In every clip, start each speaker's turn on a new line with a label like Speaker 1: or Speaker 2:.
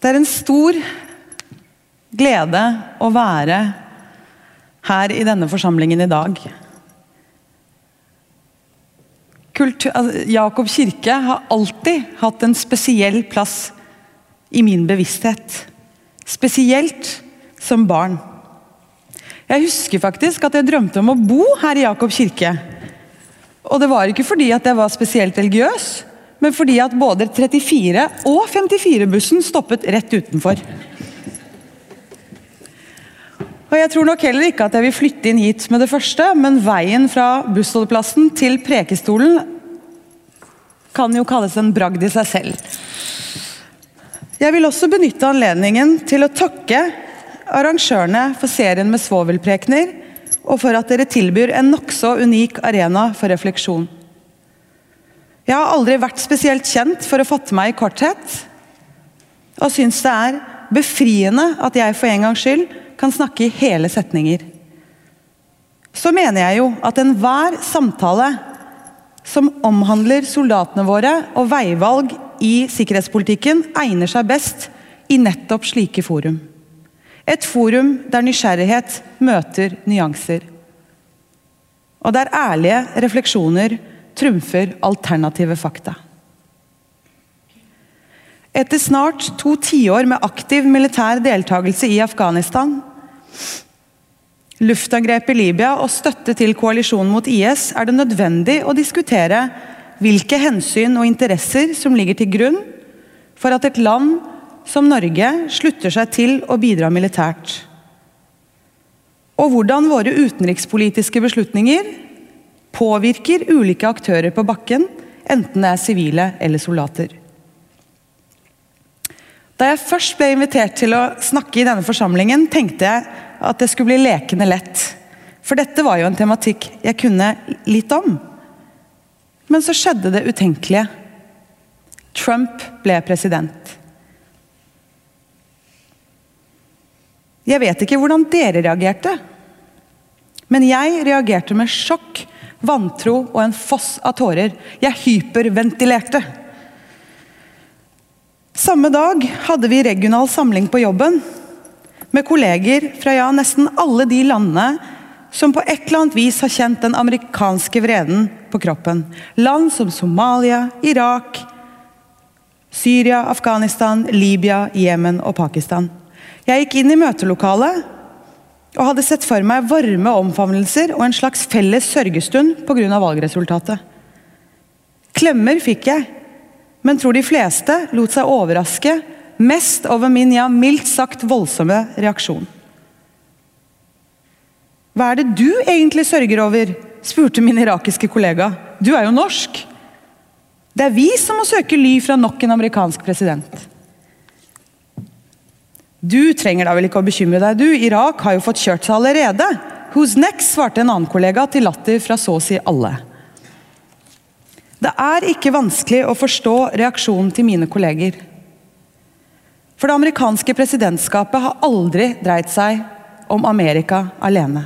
Speaker 1: Det er en stor glede å være her i denne forsamlingen i dag. Kultur, altså, Jakob kirke har alltid hatt en spesiell plass i min bevissthet. Spesielt som barn. Jeg husker faktisk at jeg drømte om å bo her i Jakob kirke. Og det var ikke fordi at jeg var spesielt religiøs, men fordi at både 34- og 54-bussen stoppet rett utenfor. Og Jeg tror nok heller ikke at jeg vil flytte inn hit med det første, men veien fra bussholdeplassen til Prekestolen kan jo kalles en bragd i seg selv. Jeg vil også benytte anledningen til å takke arrangørene for serien med svovelprekener, og for at dere tilbyr en nokså unik arena for refleksjon. Jeg har aldri vært spesielt kjent for å fatte meg i korthet, og syns det er befriende at jeg for en gangs skyld kan snakke i hele setninger. Så mener jeg jo at enhver samtale som omhandler soldatene våre og veivalg i sikkerhetspolitikken, egner seg best i nettopp slike forum. Et forum der nysgjerrighet møter nyanser. Og der ærlige refleksjoner trumfer alternative fakta. Etter snart to tiår med aktiv militær deltakelse i Afghanistan, luftangrep i Libya og støtte til koalisjonen mot IS, er det nødvendig å diskutere hvilke hensyn og interesser som ligger til grunn for at et land som Norge slutter seg til å bidra militært. Og hvordan våre utenrikspolitiske beslutninger påvirker ulike aktører på bakken, enten det er sivile eller soldater. Da jeg først ble invitert til å snakke i denne forsamlingen, tenkte jeg at det skulle bli lekende lett. For dette var jo en tematikk jeg kunne litt om. Men så skjedde det utenkelige. Trump ble president. Jeg vet ikke hvordan dere reagerte, men jeg reagerte med sjokk vantro og en foss av tårer. Jeg hyperventilerte. Samme dag hadde vi regional samling på jobben med kolleger fra ja, nesten alle de landene som på et eller annet vis har kjent den amerikanske vreden på kroppen. Land som Somalia, Irak, Syria, Afghanistan, Libya, Jemen og Pakistan. Jeg gikk inn i møtelokalet og hadde sett for meg varme omfavnelser og en slags felles sørgestund pga. valgresultatet. Klemmer fikk jeg, men tror de fleste lot seg overraske mest over min ja, mildt sagt voldsomme reaksjon. Hva er det du egentlig sørger over? spurte min irakiske kollega. Du er jo norsk. Det er vi som må søke ly fra nok en amerikansk president. Du trenger da vel ikke å bekymre deg, du. Irak har jo fått kjørt seg allerede. Who's next? svarte en annen kollega til latter fra så å si alle. Det er ikke vanskelig å forstå reaksjonen til mine kolleger. For det amerikanske presidentskapet har aldri dreid seg om Amerika alene.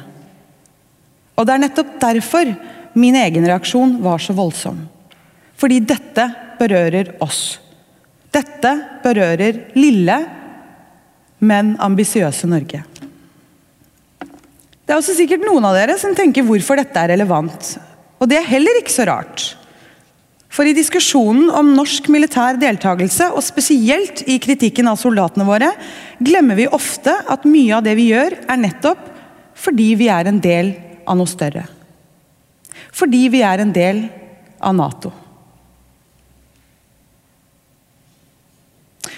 Speaker 1: Og det er nettopp derfor min egen reaksjon var så voldsom. Fordi dette berører oss. Dette berører lille men ambisiøse Norge. Det er også sikkert noen av dere som tenker hvorfor dette er relevant. Og det er heller ikke så rart. For i diskusjonen om norsk militær deltakelse, og spesielt i kritikken av soldatene våre, glemmer vi ofte at mye av det vi gjør, er nettopp fordi vi er en del av noe større. Fordi vi er en del av Nato.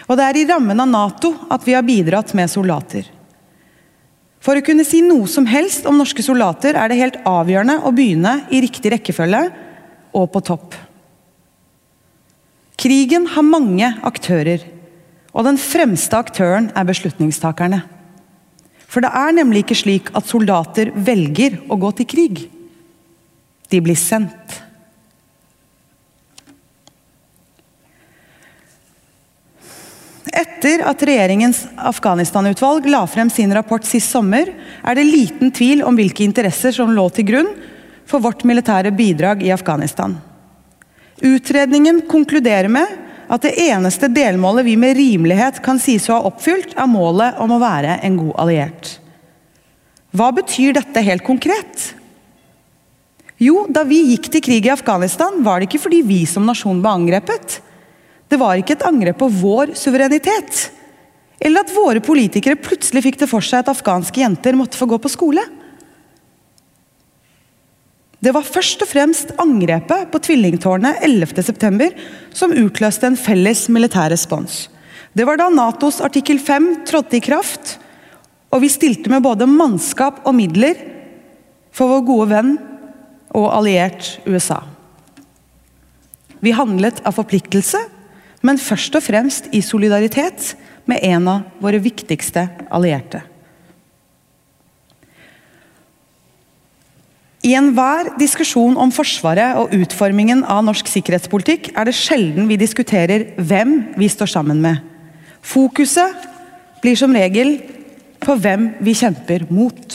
Speaker 1: Og det er i rammen av Nato at vi har bidratt med soldater. For å kunne si noe som helst om norske soldater er det helt avgjørende å begynne i riktig rekkefølge og på topp. Krigen har mange aktører, og den fremste aktøren er beslutningstakerne. For det er nemlig ikke slik at soldater velger å gå til krig. De blir sendt. Etter at regjeringens Afghanistan-utvalg la frem sin rapport sist sommer, er det liten tvil om hvilke interesser som lå til grunn for vårt militære bidrag i Afghanistan. Utredningen konkluderer med at det eneste delmålet vi med rimelighet kan sies å ha oppfylt, er målet om å være en god alliert. Hva betyr dette helt konkret? Jo, da vi gikk til krig i Afghanistan, var det ikke fordi vi som nasjon ble angrepet. Det var ikke et angrep på vår suverenitet. Eller at våre politikere plutselig fikk det for seg at afghanske jenter måtte få gå på skole. Det var først og fremst angrepet på tvillingtårnet 11.9 som utløste en felles militær respons. Det var da Natos artikkel 5 trådte i kraft, og vi stilte med både mannskap og midler for vår gode venn og alliert USA. Vi handlet av forpliktelse, men først og fremst i solidaritet med en av våre viktigste allierte. I enhver diskusjon om Forsvaret og utformingen av norsk sikkerhetspolitikk er det sjelden vi diskuterer hvem vi står sammen med. Fokuset blir som regel på hvem vi kjemper mot.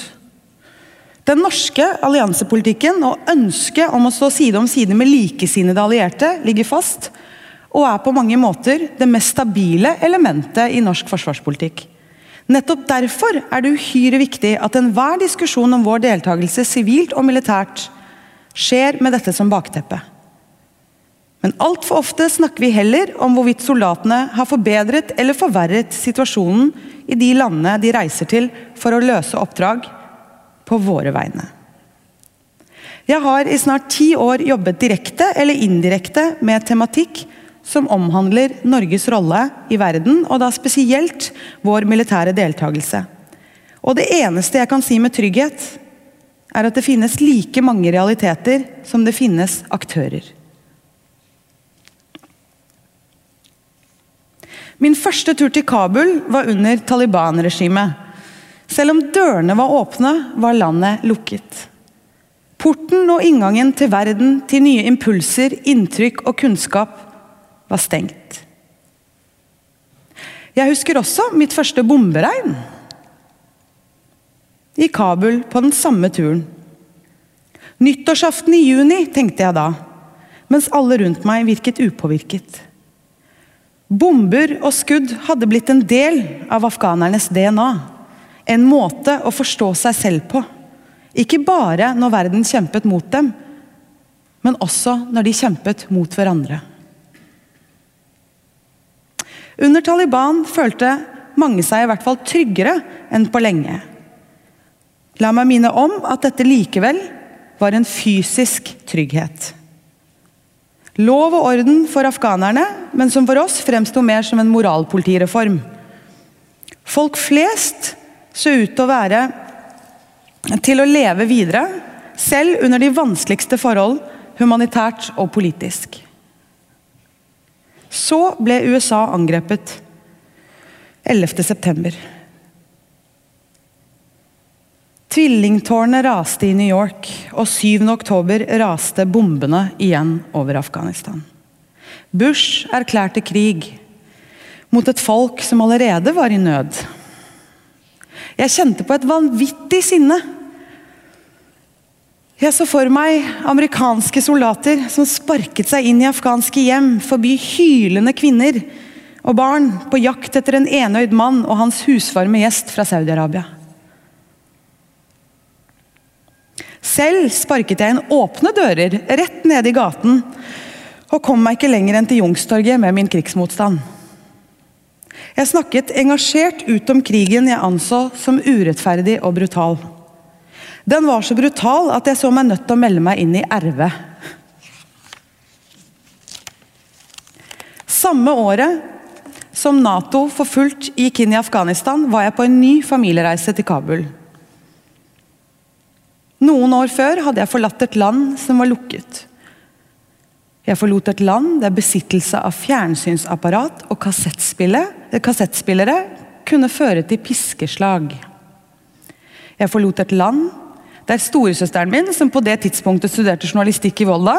Speaker 1: Den norske alliansepolitikken og ønsket om å stå side om side med likesinnede allierte ligger fast, og er på mange måter det mest stabile elementet i norsk forsvarspolitikk. Nettopp derfor er det uhyre viktig at enhver diskusjon om vår deltakelse sivilt og militært skjer med dette som bakteppe. Men altfor ofte snakker vi heller om hvorvidt soldatene har forbedret eller forverret situasjonen i de landene de reiser til for å løse oppdrag på våre vegne. Jeg har i snart ti år jobbet direkte eller indirekte med tematikk som omhandler Norges rolle i verden, og da spesielt vår militære deltakelse. Og det eneste jeg kan si med trygghet, er at det finnes like mange realiteter som det finnes aktører. Min første tur til Kabul var under Taliban-regimet. Selv om dørene var åpne, var landet lukket. Porten og inngangen til verden, til nye impulser, inntrykk og kunnskap var stengt. Jeg husker også mitt første bomberegn. I Kabul på den samme turen. Nyttårsaften i juni, tenkte jeg da, mens alle rundt meg virket upåvirket. Bomber og skudd hadde blitt en del av afghanernes DNA. En måte å forstå seg selv på. Ikke bare når verden kjempet mot dem, men også når de kjempet mot hverandre. Under Taliban følte mange seg i hvert fall tryggere enn på lenge. La meg minne om at dette likevel var en fysisk trygghet. Lov og orden for afghanerne, men som for oss fremsto mer som en moralpolitireform. Folk flest så ut til å være til å leve videre, selv under de vanskeligste forhold, humanitært og politisk. Så ble USA angrepet 11.9. Tvillingtårnet raste i New York, og 7.10 raste bombene igjen over Afghanistan. Bush erklærte krig mot et folk som allerede var i nød. Jeg kjente på et vanvittig sinne jeg så for meg amerikanske soldater som sparket seg inn i afghanske hjem forbi hylende kvinner og barn på jakt etter en enøyd mann og hans husvarme gjest fra Saudi-Arabia. Selv sparket jeg inn åpne dører rett nede i gaten og kom meg ikke lenger enn til Youngstorget med min krigsmotstand. Jeg snakket engasjert ut om krigen jeg anså som urettferdig og brutal. Den var så brutal at jeg så meg nødt til å melde meg inn i RV. Samme året som Nato for fullt gikk inn i Afghanistan, var jeg på en ny familiereise til Kabul. Noen år før hadde jeg forlatt et land som var lukket. Jeg forlot et land der besittelse av fjernsynsapparat og kassettspillere kunne føre til piskeslag. Jeg forlot et land der storesøsteren min, som på det tidspunktet studerte journalistikk i Volda,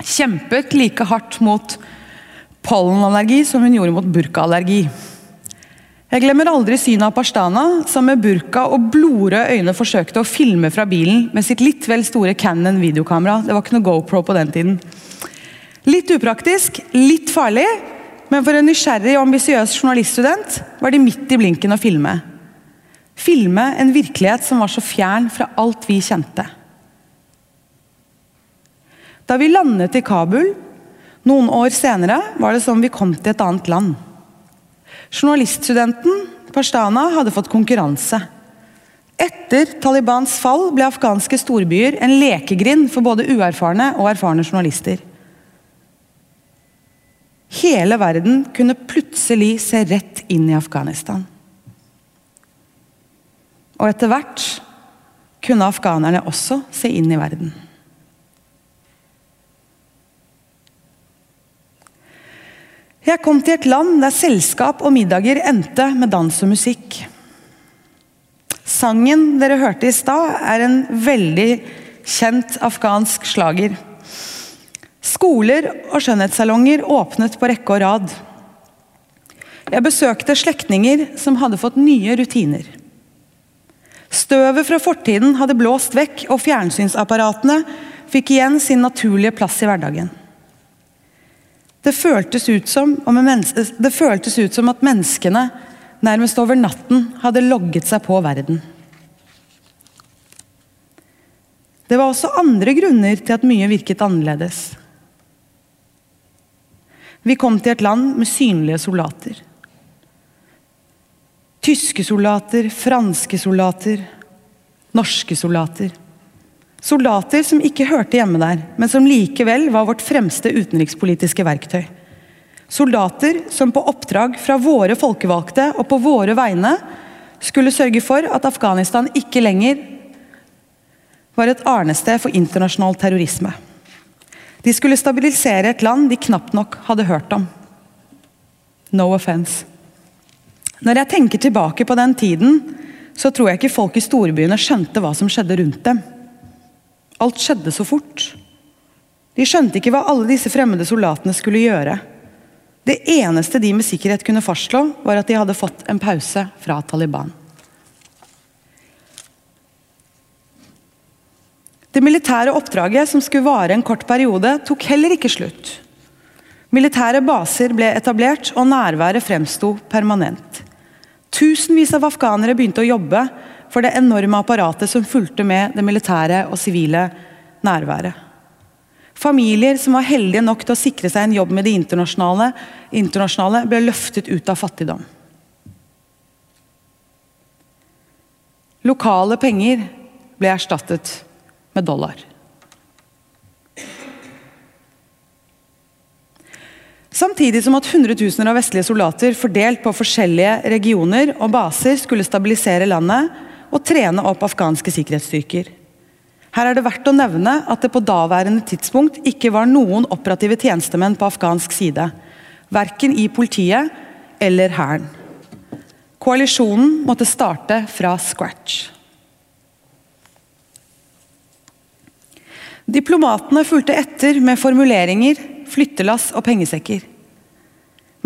Speaker 1: kjempet like hardt mot pollenallergi som hun gjorde mot burkaallergi. Jeg glemmer aldri synet av Pashtana, som med burka og blodrøde øyne forsøkte å filme fra bilen med sitt litt vel store Cannon videokamera. Det var ikke noe GoPro på den tiden. Litt upraktisk, litt farlig, men for en nysgjerrig og ambisiøs journaliststudent var de midt i blinken å filme. Filme en virkelighet som var så fjern fra alt vi kjente. Da vi landet i Kabul noen år senere, var det som vi kom til et annet land. Journaliststudenten Pashtana hadde fått konkurranse. Etter Talibans fall ble afghanske storbyer en lekegrind for både uerfarne og erfarne journalister. Hele verden kunne plutselig se rett inn i Afghanistan. Og etter hvert kunne afghanerne også se inn i verden. Jeg kom til et land der selskap og middager endte med dans og musikk. Sangen dere hørte i stad, er en veldig kjent afghansk slager. Skoler og skjønnhetssalonger åpnet på rekke og rad. Jeg besøkte slektninger som hadde fått nye rutiner. Støvet fra fortiden hadde blåst vekk, og fjernsynsapparatene fikk igjen sin naturlige plass i hverdagen. Det føltes det føltes ut som at menneskene nærmest over natten hadde logget seg på verden. Det var også andre grunner til at mye virket annerledes. Vi kom til et land med synlige soldater. Tyske soldater, franske soldater, norske soldater. Soldater som ikke hørte hjemme der, men som likevel var vårt fremste utenrikspolitiske verktøy. Soldater som på oppdrag fra våre folkevalgte og på våre vegne skulle sørge for at Afghanistan ikke lenger var et arnested for internasjonal terrorisme. De skulle stabilisere et land de knapt nok hadde hørt om. No offense. Når jeg tenker tilbake på den tiden, så tror jeg ikke folk i storbyene skjønte hva som skjedde rundt dem. Alt skjedde så fort. De skjønte ikke hva alle disse fremmede soldatene skulle gjøre. Det eneste de med sikkerhet kunne fastslå, var at de hadde fått en pause fra Taliban. Det militære oppdraget, som skulle vare en kort periode, tok heller ikke slutt. Militære baser ble etablert, og nærværet fremsto permanent. Tusenvis av afghanere begynte å jobbe for det enorme apparatet som fulgte med det militære og sivile nærværet. Familier som var heldige nok til å sikre seg en jobb med det internasjonale, internasjonale ble løftet ut av fattigdom. Lokale penger ble erstattet med dollar. Samtidig som at hundretusener av vestlige soldater fordelt på forskjellige regioner og baser skulle stabilisere landet og trene opp afghanske sikkerhetsstyrker. Her er det verdt å nevne at det på daværende tidspunkt ikke var noen operative tjenestemenn på afghansk side. Verken i politiet eller hæren. Koalisjonen måtte starte fra scratch. Diplomatene fulgte etter med formuleringer, flyttelass og pengesekker.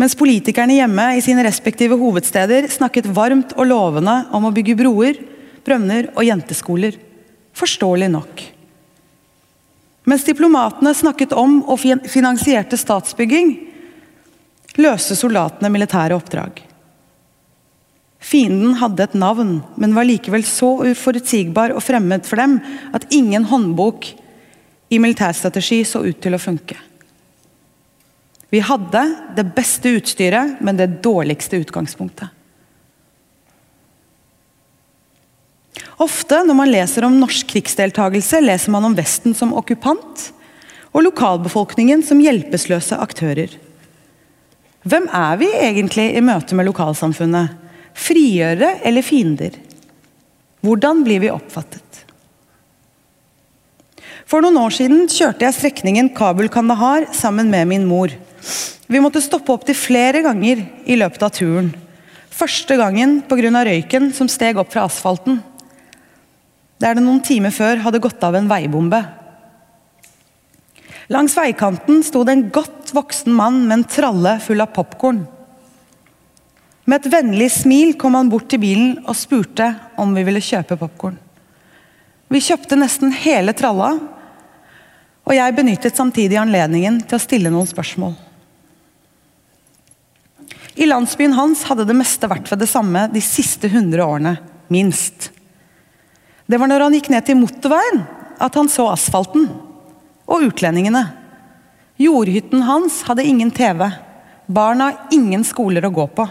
Speaker 1: Mens politikerne hjemme i sine respektive hovedsteder snakket varmt og lovende om å bygge broer, brønner og jenteskoler. Forståelig nok. Mens diplomatene snakket om og finansierte statsbygging, løste soldatene militære oppdrag. Fienden hadde et navn, men var likevel så uforutsigbar og fremmed for dem at ingen håndbok i militærstrategi så ut til å funke. Vi hadde det beste utstyret, men det dårligste utgangspunktet. Ofte når man leser om norsk krigsdeltagelse, leser man om Vesten som okkupant og lokalbefolkningen som hjelpeløse aktører. Hvem er vi egentlig i møte med lokalsamfunnet? Frigjørere eller fiender? Hvordan blir vi oppfattet? For noen år siden kjørte jeg strekningen Kabul-Kandahar sammen med min mor. Vi måtte stoppe opptil flere ganger i løpet av turen. Første gangen pga. røyken som steg opp fra asfalten. Der det noen timer før hadde gått av en veibombe. Langs veikanten sto det en godt voksen mann med en tralle full av popkorn. Med et vennlig smil kom han bort til bilen og spurte om vi ville kjøpe popkorn. Vi kjøpte nesten hele tralla Og jeg benyttet samtidig anledningen til å stille noen spørsmål. I landsbyen hans hadde det meste vært ved det samme de siste hundre årene, minst. Det var når han gikk ned til motorveien at han så asfalten. Og utlendingene. Jordhytten hans hadde ingen TV. Barna ingen skoler å gå på.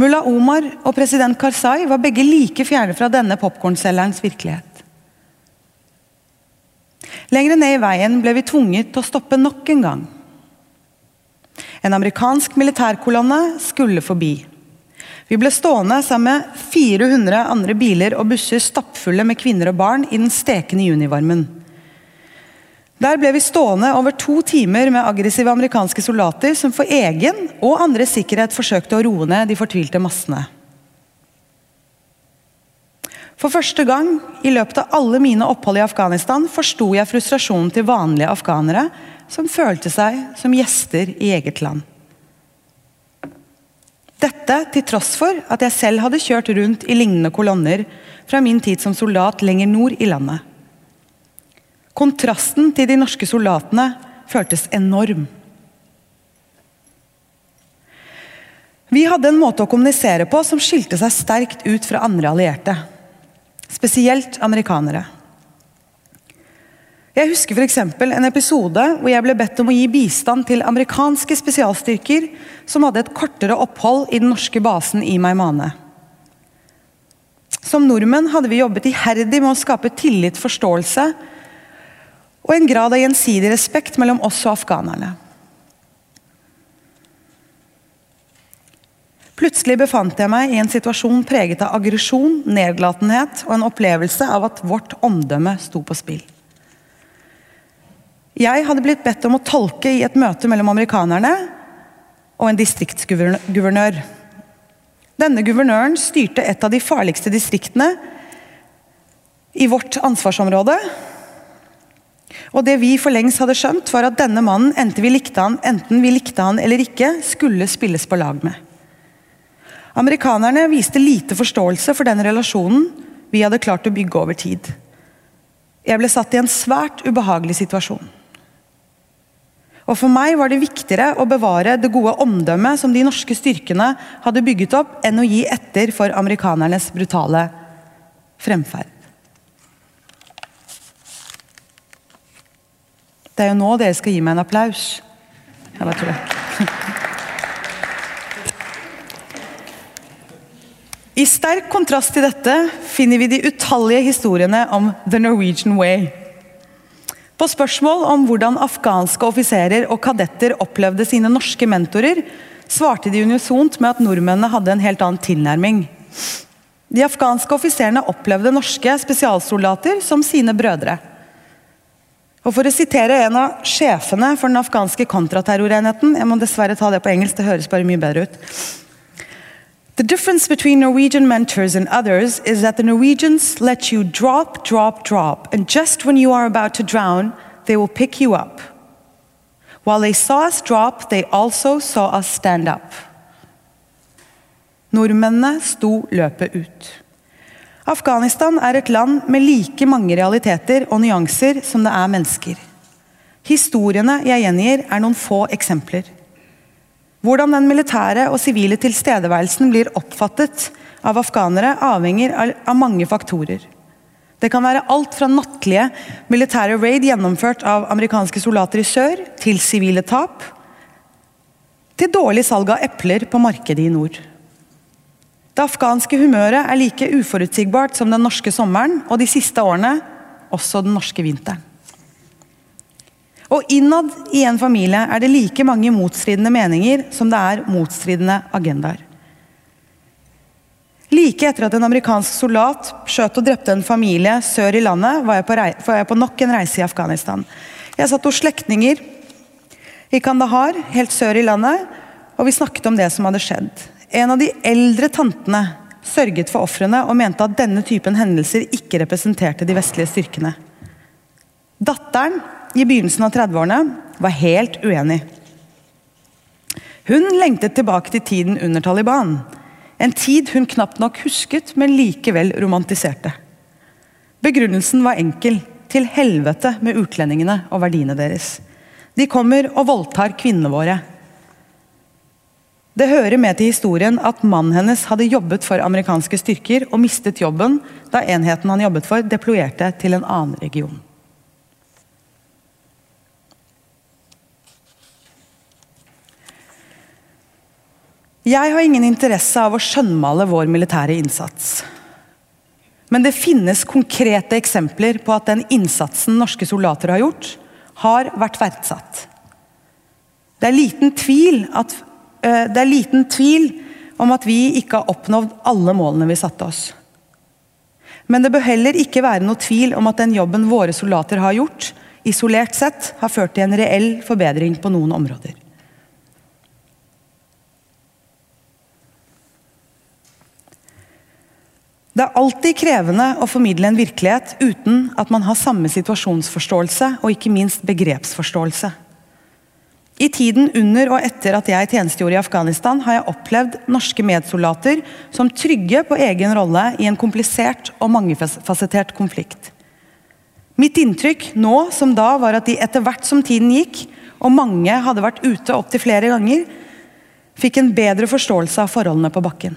Speaker 1: Mulla Omar og president Karzai var begge like fjerne fra denne popkornselgerens virkelighet. Lenger ned i veien ble vi tvunget til å stoppe nok en gang. En amerikansk militærkolonne skulle forbi. Vi ble stående sammen med 400 andre biler og busser stappfulle med kvinner og barn i den stekende junivarmen. Der ble vi stående over to timer med aggressive amerikanske soldater som for egen og andres sikkerhet forsøkte å roe ned de fortvilte massene. For første gang i løpet av alle mine opphold i Afghanistan forsto jeg frustrasjonen til vanlige afghanere som følte seg som gjester i eget land. Dette til tross for at jeg selv hadde kjørt rundt i lignende kolonner fra min tid som soldat lenger nord i landet. Kontrasten til de norske soldatene føltes enorm. Vi hadde en måte å kommunisere på som skilte seg sterkt ut fra andre allierte. Spesielt amerikanere. Jeg husker f.eks. en episode hvor jeg ble bedt om å gi bistand til amerikanske spesialstyrker som hadde et kortere opphold i den norske basen i Maimane. Som nordmenn hadde vi jobbet iherdig med å skape tillit, forståelse og en grad av gjensidig respekt mellom oss og afghanerne. Plutselig befant jeg meg i en situasjon preget av aggresjon, nedlatenhet og en opplevelse av at vårt omdømme sto på spill. Jeg hadde blitt bedt om å tolke i et møte mellom amerikanerne og en distriktsguvernør. Denne guvernøren styrte et av de farligste distriktene i vårt ansvarsområde, og det vi for lengst hadde skjønt, var at denne mannen, enten vi likte han, enten vi likte han eller ikke, skulle spilles på lag med. Amerikanerne viste lite forståelse for den relasjonen vi hadde klart å bygge over tid. Jeg ble satt i en svært ubehagelig situasjon. Og For meg var det viktigere å bevare det gode omdømmet som de norske styrkene hadde bygget opp, enn å gi etter for amerikanernes brutale fremferd. Det er jo nå dere skal gi meg en applaus. Ja, da tror jeg. I sterk kontrast til dette finner vi de utallige historiene om The Norwegian Way. På spørsmål om hvordan afghanske offiserer og kadetter opplevde sine norske mentorer, svarte de unisont med at nordmennene hadde en helt annen tilnærming. De afghanske offiserene opplevde norske spesialsoldater som sine brødre. Og For å sitere en av sjefene for den afghanske kontraterrorenheten Jeg må dessverre ta det på engelsk, det høres bare mye bedre ut. The difference between Norwegian mentors and others is that the Norwegians let you drop, drop, drop, and just when you are about to drown, they will pick you up. While they saw us drop, they also saw us stand up. Nordmennene sto løpet ut. Afghanistan er et land med like mange realiteter og nyanser som det er mennesker. Historiene jeg gjengir, er noen få eksempler. Hvordan den militære og sivile tilstedeværelsen blir oppfattet av afghanere, avhenger av mange faktorer. Det kan være alt fra nattlige militære raid gjennomført av amerikanske soldater i sør, til sivile tap, til dårlig salg av epler på markedet i nord. Det afghanske humøret er like uforutsigbart som den norske sommeren, og de siste årene også den norske vinteren. Og innad i en familie er det like mange motstridende meninger som det er motstridende agendaer. Like etter at en amerikansk soldat skjøt og drepte en familie sør i landet, var jeg på, var jeg på nok en reise i Afghanistan. Jeg satt hos slektninger i Kandahar, helt sør i landet, og vi snakket om det som hadde skjedd. En av de eldre tantene sørget for ofrene og mente at denne typen hendelser ikke representerte de vestlige styrkene. Datteren i begynnelsen av 30-årene var helt uenig. Hun lengtet tilbake til tiden under Taliban. En tid hun knapt nok husket, men likevel romantiserte. Begrunnelsen var enkel. til helvete med utlendingene og verdiene deres. De kommer og voldtar kvinnene våre. Det hører med til historien at mannen hennes hadde jobbet for amerikanske styrker og mistet jobben da enheten han jobbet for, deployerte til en annen region. Jeg har ingen interesse av å skjønnmale vår militære innsats. Men det finnes konkrete eksempler på at den innsatsen norske soldater har gjort, har vært verdsatt. Det er liten tvil, at, uh, det er liten tvil om at vi ikke har oppnådd alle målene vi satte oss. Men det bør heller ikke være noe tvil om at den jobben våre soldater har gjort, isolert sett, har ført til en reell forbedring på noen områder. Det er alltid krevende å formidle en virkelighet uten at man har samme situasjonsforståelse og ikke minst begrepsforståelse. I tiden under og etter at jeg tjenestegjorde i Afghanistan, har jeg opplevd norske medsoldater som trygge på egen rolle i en komplisert og mangefasettert konflikt. Mitt inntrykk nå som da var at de etter hvert som tiden gikk, og mange hadde vært ute opptil flere ganger, fikk en bedre forståelse av forholdene på bakken.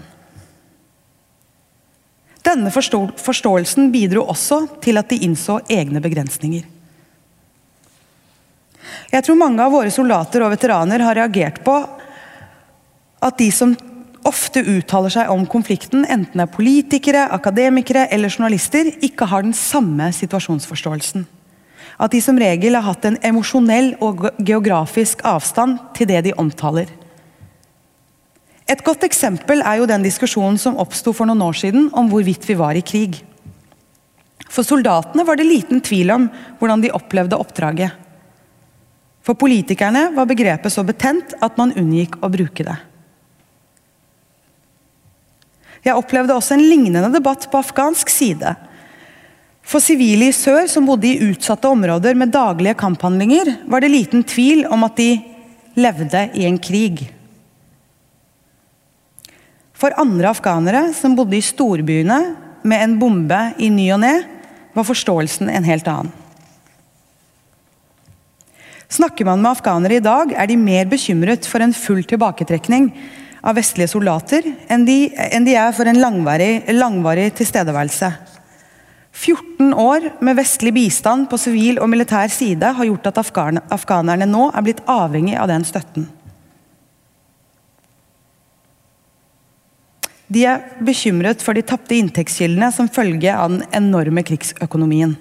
Speaker 1: Denne forståelsen bidro også til at de innså egne begrensninger. Jeg tror mange av våre soldater og veteraner har reagert på at de som ofte uttaler seg om konflikten, enten er politikere, akademikere eller journalister, ikke har den samme situasjonsforståelsen. At de som regel har hatt en emosjonell og geografisk avstand til det de omtaler. Et godt eksempel er jo den diskusjonen som oppsto for noen år siden om hvorvidt vi var i krig. For soldatene var det liten tvil om hvordan de opplevde oppdraget. For politikerne var begrepet så betent at man unngikk å bruke det. Jeg opplevde også en lignende debatt på afghansk side. For sivile i sør som bodde i utsatte områder med daglige kamphandlinger, var det liten tvil om at de levde i en krig. For andre afghanere som bodde i storbyene med en bombe i ny og ne, var forståelsen en helt annen. Snakker man med afghanere i dag, er de mer bekymret for en full tilbaketrekning av vestlige soldater enn de, enn de er for en langvarig, langvarig tilstedeværelse. 14 år med vestlig bistand på sivil og militær side har gjort at afghanerne nå er blitt avhengig av den støtten. De er bekymret for de tapte inntektskildene som følge av den enorme krigsøkonomien.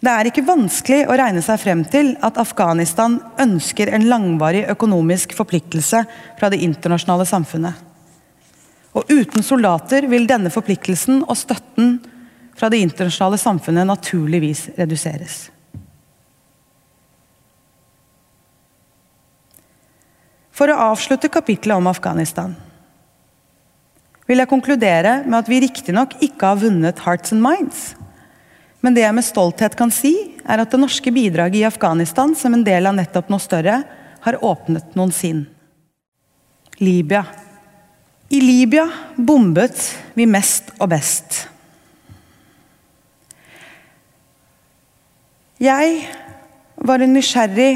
Speaker 1: Det er ikke vanskelig å regne seg frem til at Afghanistan ønsker en langvarig økonomisk forpliktelse fra det internasjonale samfunnet. Og uten soldater vil denne forpliktelsen og støtten fra det internasjonale samfunnet naturligvis reduseres. For å avslutte kapitlet om Afghanistan vil jeg konkludere med at vi riktignok ikke har vunnet Hearts and Minds. Men det jeg med stolthet kan si, er at det norske bidraget i Afghanistan som en del av nettopp noe større, har åpnet noen sinn. Libya. I Libya bombet vi mest og best. Jeg var en nysgjerrig,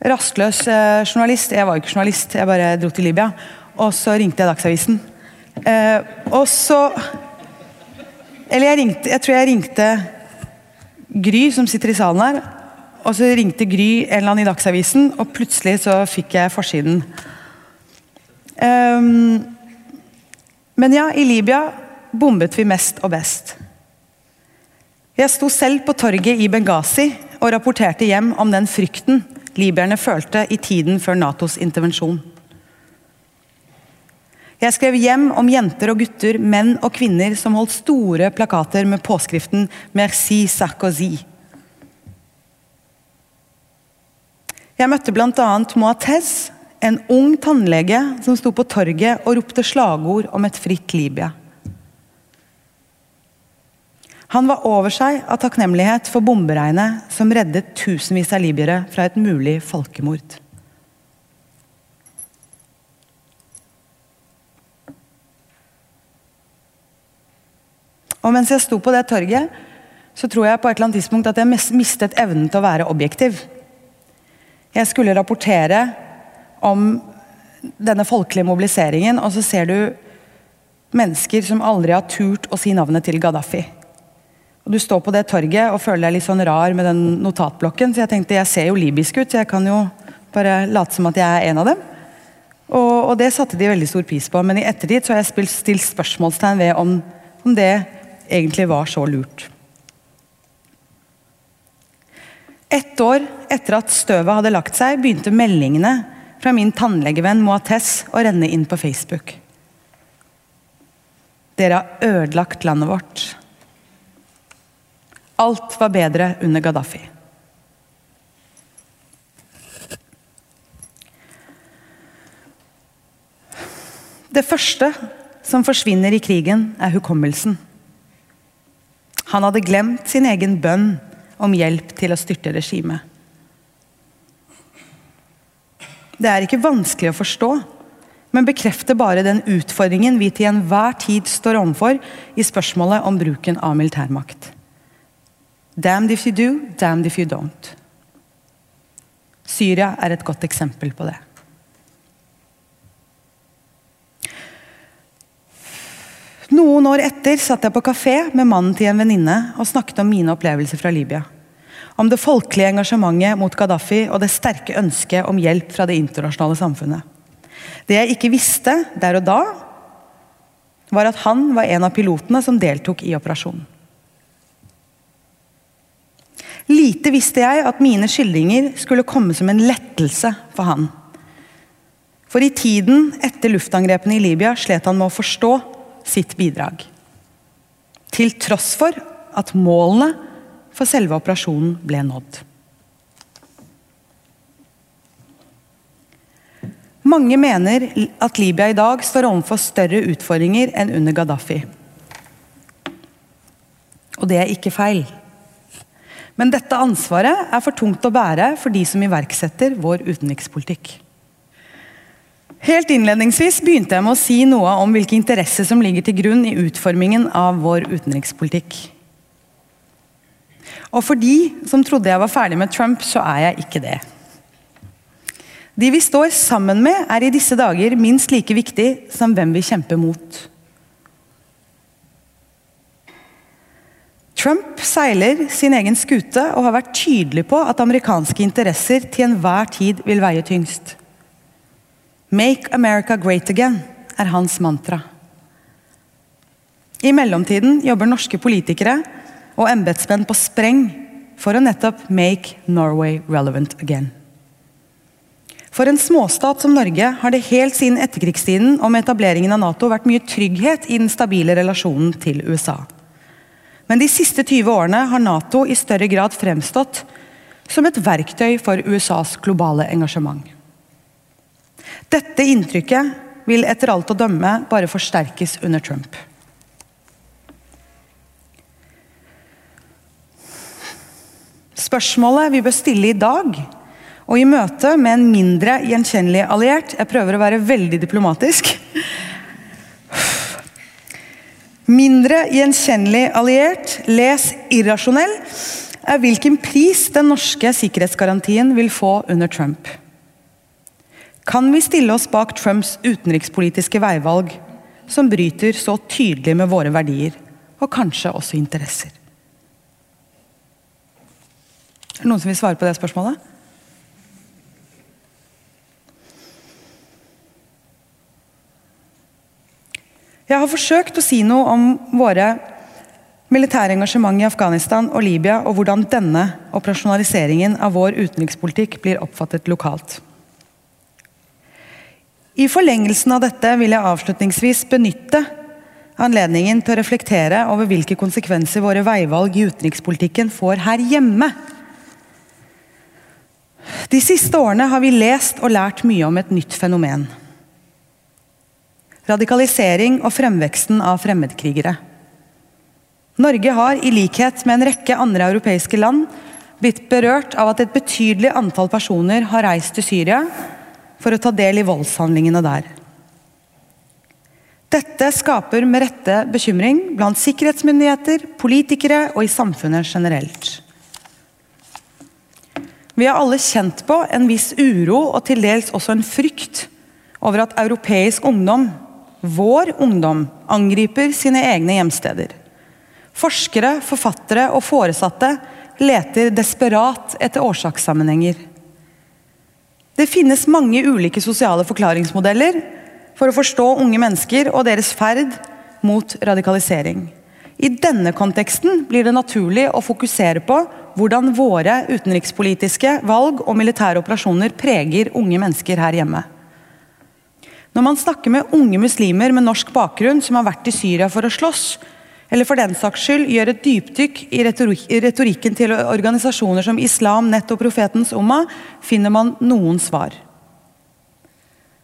Speaker 1: rastløs eh, journalist. Jeg var ikke journalist, jeg bare dro til Libya og så ringte jeg Dagsavisen. Eh, og så Eller jeg ringte Jeg tror jeg ringte Gry, som sitter i salen her. Og så ringte Gry en eller annen i Dagsavisen, og plutselig så fikk jeg forsiden. Um, men ja, i Libya bombet vi mest og best. Jeg sto selv på torget i Benghazi og rapporterte hjem om den frykten libyerne følte i tiden før Natos intervensjon. Jeg skrev hjem om jenter og gutter, menn og kvinner som holdt store plakater med påskriften 'Merci Sarkozy'. Jeg møtte bl.a. Moatez, en ung tannlege som sto på torget og ropte slagord om et fritt Libya. Han var over seg av takknemlighet for bomberegnet som reddet tusenvis av libyere fra et mulig folkemord. Og mens jeg sto på det torget, så tror jeg på et eller annet tidspunkt at jeg mistet evnen til å være objektiv. Jeg skulle rapportere om denne folkelige mobiliseringen, og så ser du mennesker som aldri har turt å si navnet til Gaddafi. Og Du står på det torget og føler deg litt sånn rar med den notatblokken, så jeg tenkte jeg ser jo libysk ut, så jeg kan jo bare late som at jeg er en av dem. Og, og det satte de veldig stor pris på, men i ettertid så har jeg spilt, stilt spørsmålstegn ved om, om det egentlig var så lurt. Ett år etter at støvet hadde lagt seg, begynte meldingene fra min tannlegevenn Moates å renne inn på Facebook. Dere har ødelagt landet vårt. Alt var bedre under Gaddafi. Det første som forsvinner i krigen, er hukommelsen. Han hadde glemt sin egen bønn om hjelp til å styrte regimet. Det er ikke vanskelig å forstå, men bekrefter bare den utfordringen vi til enhver tid står overfor i spørsmålet om bruken av militærmakt. Damned if you do, damned if you don't. Syria er et godt eksempel på det. Noen år etter satt jeg på kafé med mannen til en venninne og snakket om mine opplevelser fra Libya. Om det folkelige engasjementet mot Gaddafi og det sterke ønsket om hjelp fra det internasjonale samfunnet. Det jeg ikke visste der og da, var at han var en av pilotene som deltok i operasjonen. Lite visste jeg at mine skildringer skulle komme som en lettelse for han. For i tiden etter luftangrepene i Libya slet han med å forstå sitt bidrag. Til tross for at målene for selve operasjonen ble nådd. Mange mener at Libya i dag står overfor større utfordringer enn under Gaddafi. Og det er ikke feil. Men dette ansvaret er for tungt å bære for de som iverksetter vår utenrikspolitikk. Helt innledningsvis begynte jeg med å si noe om hvilke interesser som ligger til grunn i utformingen av vår utenrikspolitikk. Og for de som trodde jeg var ferdig med Trump, så er jeg ikke det. De vi står sammen med, er i disse dager minst like viktig som hvem vi kjemper mot. Trump seiler sin egen skute og har vært tydelig på at amerikanske interesser til enhver tid vil veie tyngst. 'Make America Great Again' er hans mantra. I mellomtiden jobber norske politikere og embetsmenn på spreng for å nettopp 'make Norway relevant again'. For en småstat som Norge har det helt siden etterkrigstiden om etableringen av Nato vært mye trygghet i den stabile relasjonen til USA. Men de siste 20 årene har Nato i større grad fremstått som et verktøy for USAs globale engasjement. Dette inntrykket vil etter alt å dømme bare forsterkes under Trump. Spørsmålet vi bør stille i dag, og i møte med en mindre gjenkjennelig alliert Jeg prøver å være veldig diplomatisk. Mindre gjenkjennelig alliert, les irrasjonell, er hvilken pris den norske sikkerhetsgarantien vil få under Trump. Kan vi stille oss bak Trumps utenrikspolitiske veivalg, som bryter så tydelig med våre verdier, og kanskje også interesser? Er det noen som vil svare på det spørsmålet? Jeg har forsøkt å si noe om våre militære engasjement i Afghanistan og Libya, og hvordan denne operasjonaliseringen av vår utenrikspolitikk blir oppfattet lokalt. I forlengelsen av dette vil jeg avslutningsvis benytte anledningen til å reflektere over hvilke konsekvenser våre veivalg i utenrikspolitikken får her hjemme. De siste årene har vi lest og lært mye om et nytt fenomen. Radikalisering og fremveksten av fremmedkrigere. Norge har, i likhet med en rekke andre europeiske land, blitt berørt av at et betydelig antall personer har reist til Syria for å ta del i voldshandlingene der. Dette skaper med rette bekymring blant sikkerhetsmyndigheter, politikere og i samfunnet generelt. Vi har alle kjent på en viss uro og til dels også en frykt over at europeisk ungdom, vår ungdom, angriper sine egne hjemsteder. Forskere, forfattere og foresatte leter desperat etter årsakssammenhenger. Det finnes mange ulike sosiale forklaringsmodeller for å forstå unge mennesker og deres ferd mot radikalisering. I denne konteksten blir det naturlig å fokusere på hvordan våre utenrikspolitiske valg og militære operasjoner preger unge mennesker her hjemme. Når man snakker med unge muslimer med norsk bakgrunn som har vært i Syria for å slåss, eller for den saks skyld gjør et dypdykk i retorikken til organisasjoner som Islam, Nett og Profetens Umma, finner man noen svar.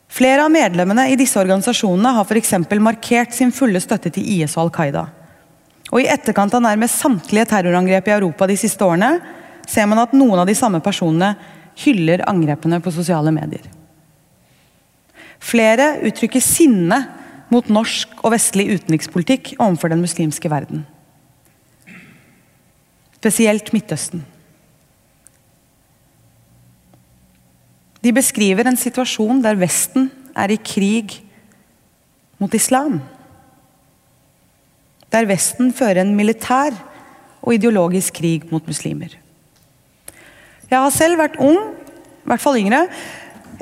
Speaker 1: Flere av medlemmene i disse organisasjonene har f.eks. markert sin fulle støtte til IS og Al Qaida. Og I etterkant av nærmest samtlige terrorangrep i Europa de siste årene, ser man at noen av de samme personene hyller angrepene på sosiale medier. Flere uttrykker sinne mot norsk og vestlig utenrikspolitikk overfor den muslimske verden. Spesielt Midtøsten. De beskriver en situasjon der Vesten er i krig mot islam. Der Vesten fører en militær og ideologisk krig mot muslimer. Jeg har selv vært ung, i hvert fall yngre,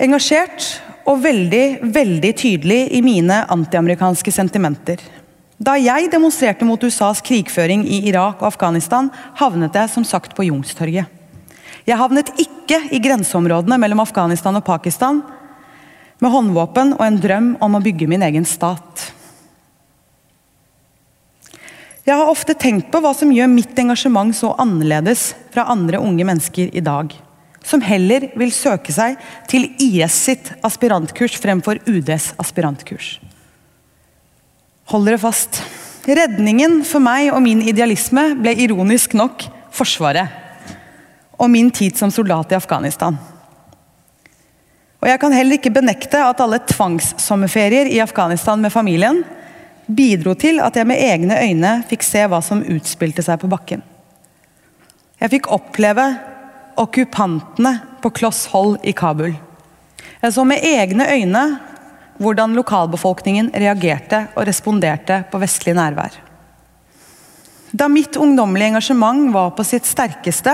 Speaker 1: engasjert og veldig, veldig tydelig i mine antiamerikanske sentimenter. Da jeg demonstrerte mot USAs krigføring i Irak og Afghanistan, havnet jeg som sagt på Youngstorget. Jeg havnet ikke i grenseområdene mellom Afghanistan og Pakistan med håndvåpen og en drøm om å bygge min egen stat. Jeg har ofte tenkt på hva som gjør mitt engasjement så annerledes fra andre unge mennesker i dag som heller vil søke seg til IS sitt aspirantkurs fremfor UDs aspirantkurs. Hold dere fast. Redningen for meg og min idealisme ble ironisk nok Forsvaret. Og min tid som soldat i Afghanistan. Og Jeg kan heller ikke benekte at alle tvangssommerferier i Afghanistan med familien bidro til at jeg med egne øyne fikk se hva som utspilte seg på bakken. Jeg fikk oppleve okkupantene på kloss hold i Kabul. Jeg så med egne øyne hvordan lokalbefolkningen reagerte og responderte på vestlig nærvær. Da mitt ungdommelige engasjement var på sitt sterkeste,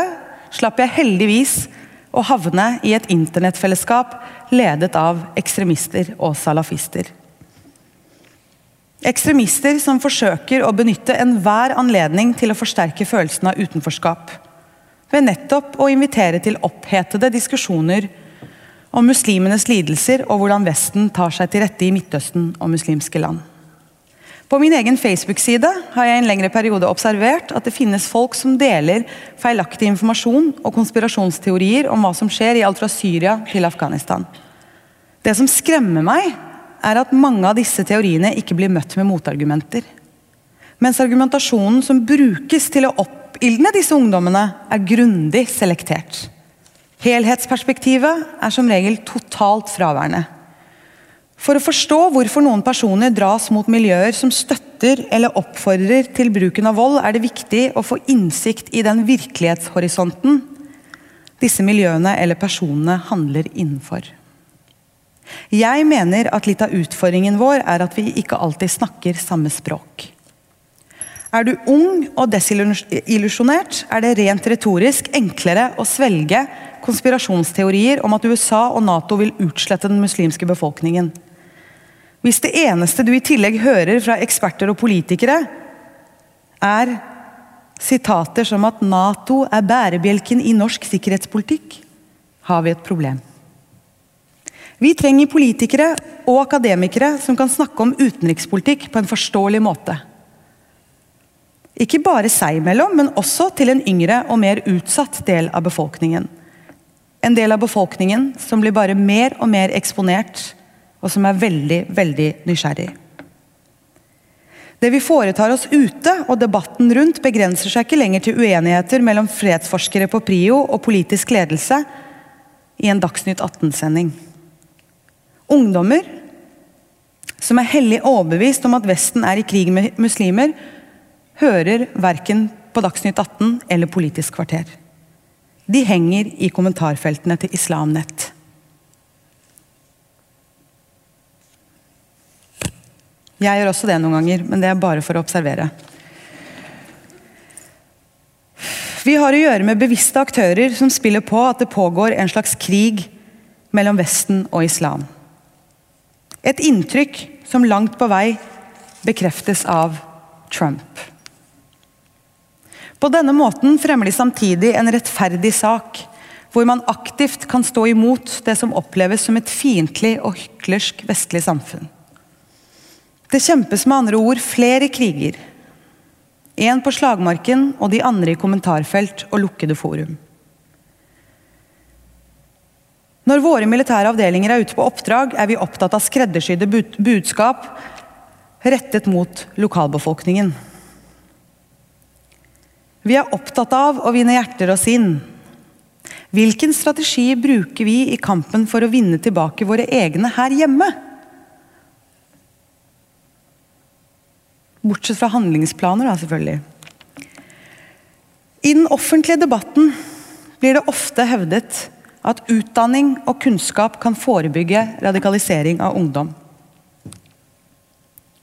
Speaker 1: slapp jeg heldigvis å havne i et internettfellesskap ledet av ekstremister og salafister. Ekstremister som forsøker å benytte enhver anledning til å forsterke følelsen av utenforskap ved nettopp å invitere til opphetede diskusjoner om muslimenes lidelser og hvordan Vesten tar seg til rette i Midtøsten og muslimske land. På min egen Facebook-side har jeg en lengre periode observert at det finnes folk som deler feilaktig informasjon og konspirasjonsteorier om hva som skjer i alt fra Syria til Afghanistan. Det som skremmer meg, er at mange av disse teoriene ikke blir møtt med motargumenter. Mens argumentasjonen som brukes til å opp Oppildne disse ungdommene er grundig selektert. Helhetsperspektivet er som regel totalt fraværende. For å forstå hvorfor noen personer dras mot miljøer som støtter eller oppfordrer til bruken av vold, er det viktig å få innsikt i den virkelighetshorisonten disse miljøene eller personene handler innenfor. Jeg mener at litt av utfordringen vår er at vi ikke alltid snakker samme språk. Er du ung og desillusjonert, er det rent retorisk enklere å svelge konspirasjonsteorier om at USA og Nato vil utslette den muslimske befolkningen. Hvis det eneste du i tillegg hører fra eksperter og politikere, er sitater som at Nato er bærebjelken i norsk sikkerhetspolitikk, har vi et problem. Vi trenger politikere og akademikere som kan snakke om utenrikspolitikk på en forståelig måte. Ikke bare seg imellom, men også til en yngre og mer utsatt del av befolkningen. En del av befolkningen som blir bare mer og mer eksponert, og som er veldig, veldig nysgjerrig. Det vi foretar oss ute, og debatten rundt, begrenser seg ikke lenger til uenigheter mellom fredsforskere på PRIO og politisk ledelse i en Dagsnytt 18-sending. Ungdommer som er hellig overbevist om at Vesten er i krig med muslimer, hører verken på Dagsnytt 18 eller Politisk kvarter. De henger i kommentarfeltene til Islamnett. Jeg gjør også det noen ganger, men det er bare for å observere. Vi har å gjøre med bevisste aktører som spiller på at det pågår en slags krig mellom Vesten og islam. Et inntrykk som langt på vei bekreftes av Trump. På denne måten fremmer de samtidig en rettferdig sak, hvor man aktivt kan stå imot det som oppleves som et fiendtlig og hyklersk vestlig samfunn. Det kjempes med andre ord flere kriger. Én på slagmarken og de andre i kommentarfelt og lukkede forum. Når våre militære avdelinger er ute på oppdrag, er vi opptatt av skreddersydde budskap rettet mot lokalbefolkningen. Vi er opptatt av å vinne hjerter og sinn. Hvilken strategi bruker vi i kampen for å vinne tilbake våre egne her hjemme? Bortsett fra handlingsplaner, da, selvfølgelig. I den offentlige debatten blir det ofte hevdet at utdanning og kunnskap kan forebygge radikalisering av ungdom.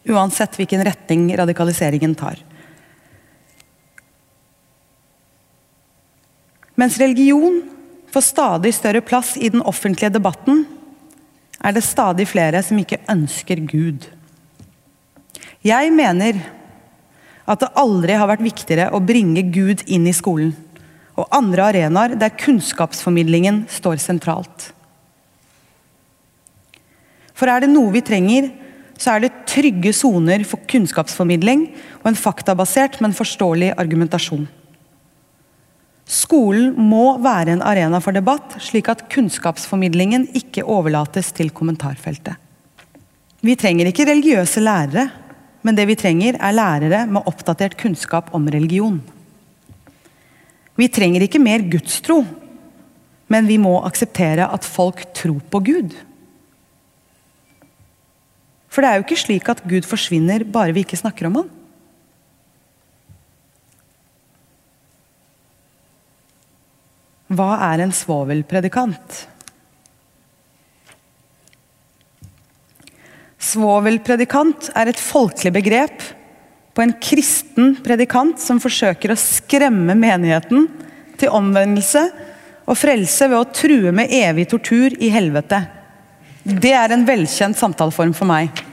Speaker 1: Uansett hvilken retning radikaliseringen tar. Mens religion får stadig større plass i den offentlige debatten, er det stadig flere som ikke ønsker Gud. Jeg mener at det aldri har vært viktigere å bringe Gud inn i skolen og andre arenaer der kunnskapsformidlingen står sentralt. For er det noe vi trenger, så er det trygge soner for kunnskapsformidling og en faktabasert, men forståelig argumentasjon. Skolen må være en arena for debatt, slik at kunnskapsformidlingen ikke overlates til kommentarfeltet. Vi trenger ikke religiøse lærere, men det vi trenger, er lærere med oppdatert kunnskap om religion. Vi trenger ikke mer gudstro, men vi må akseptere at folk tror på Gud. For det er jo ikke slik at Gud forsvinner bare vi ikke snakker om han. Hva er en svovelpredikant? Svovelpredikant er et folkelig begrep på en kristen predikant som forsøker å skremme menigheten til omvendelse og frelse ved å true med evig tortur i helvete. Det er en velkjent samtaleform for meg.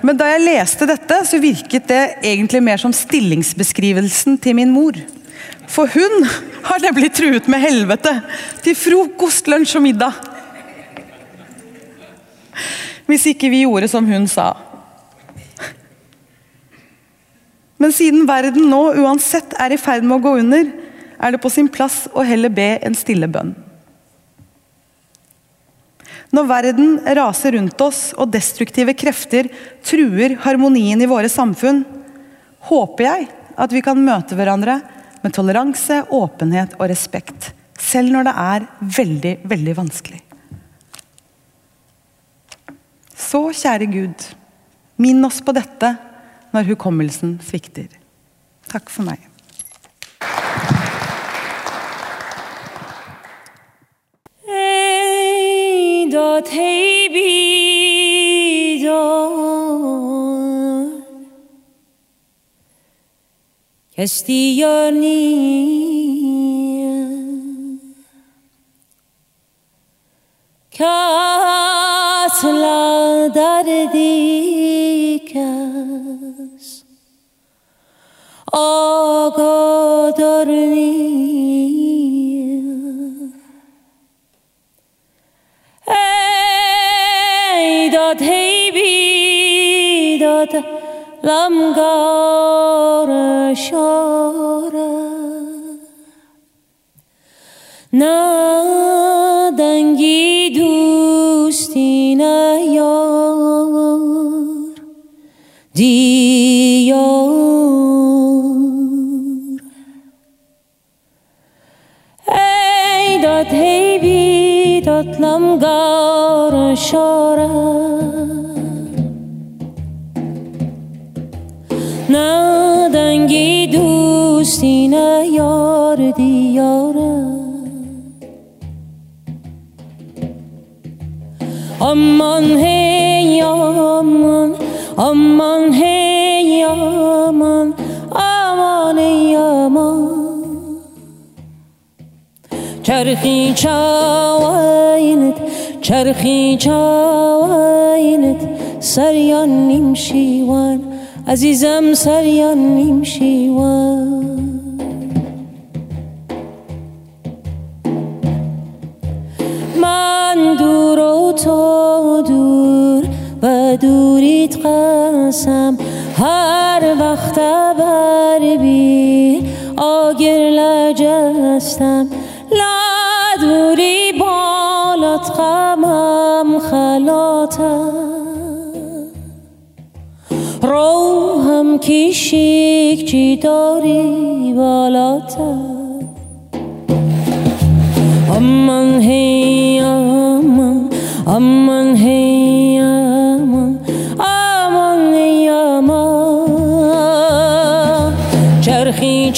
Speaker 1: Men da jeg leste dette, så virket det egentlig mer som stillingsbeskrivelsen til min mor. For hun har nemlig truet med helvete til frokost, lunsj og middag. Hvis ikke vi gjorde som hun sa. Men siden verden nå uansett er i ferd med å gå under, er det på sin plass å heller be en stille bønn. Når verden raser rundt oss og destruktive krefter truer harmonien i våre samfunn, håper jeg at vi kan møte hverandre med toleranse, åpenhet og respekt. Selv når det er veldig, veldig vanskelig. Så, kjære Gud, minn oss på dette når hukommelsen svikter. Takk for meg.
Speaker 2: Castiglioni Kas la dardikas Ogo dormir Ey dot hey bi dot لمگار شارم نه دنگی دوستی نه یار دیار ای داد هی بی داد لمگار شارم دیارم aman hey aman aman hey aman aman hey aman چرخی چاوینت چرخی چاوینت سریان نیم شیوان. عزیزم سریان نیم شیوان. قسم هر وقت بر بی آگر لجستم لا دوری بالات غمم خلاتم. روحم کشیک چی داری بالاتم. aman hey aman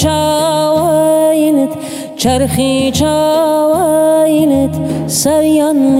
Speaker 2: چرخی چاوینت چرخی چاوینت سریان نمشیوان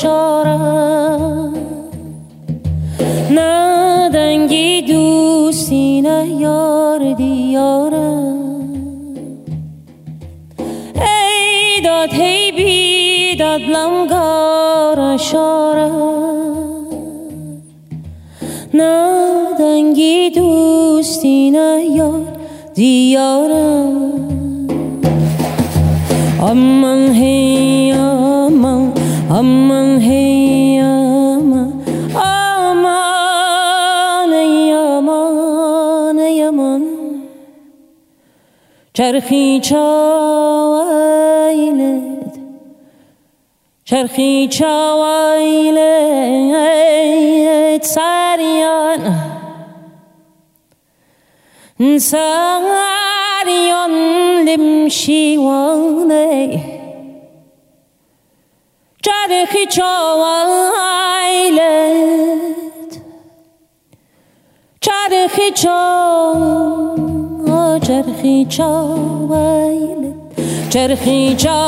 Speaker 2: لمگار شارم نه دنگی دوستی نه یار دیارم ای داد هی بیداد لمگار شارم نه دنگی دوستی نه یار دیارم aman hey aman aman چرخی چاویلد چرخی چاویلد سریان سریان لمشی وانه چرخی چاویلد چرخی چاویلد چرخی چا ویلت چرخی چا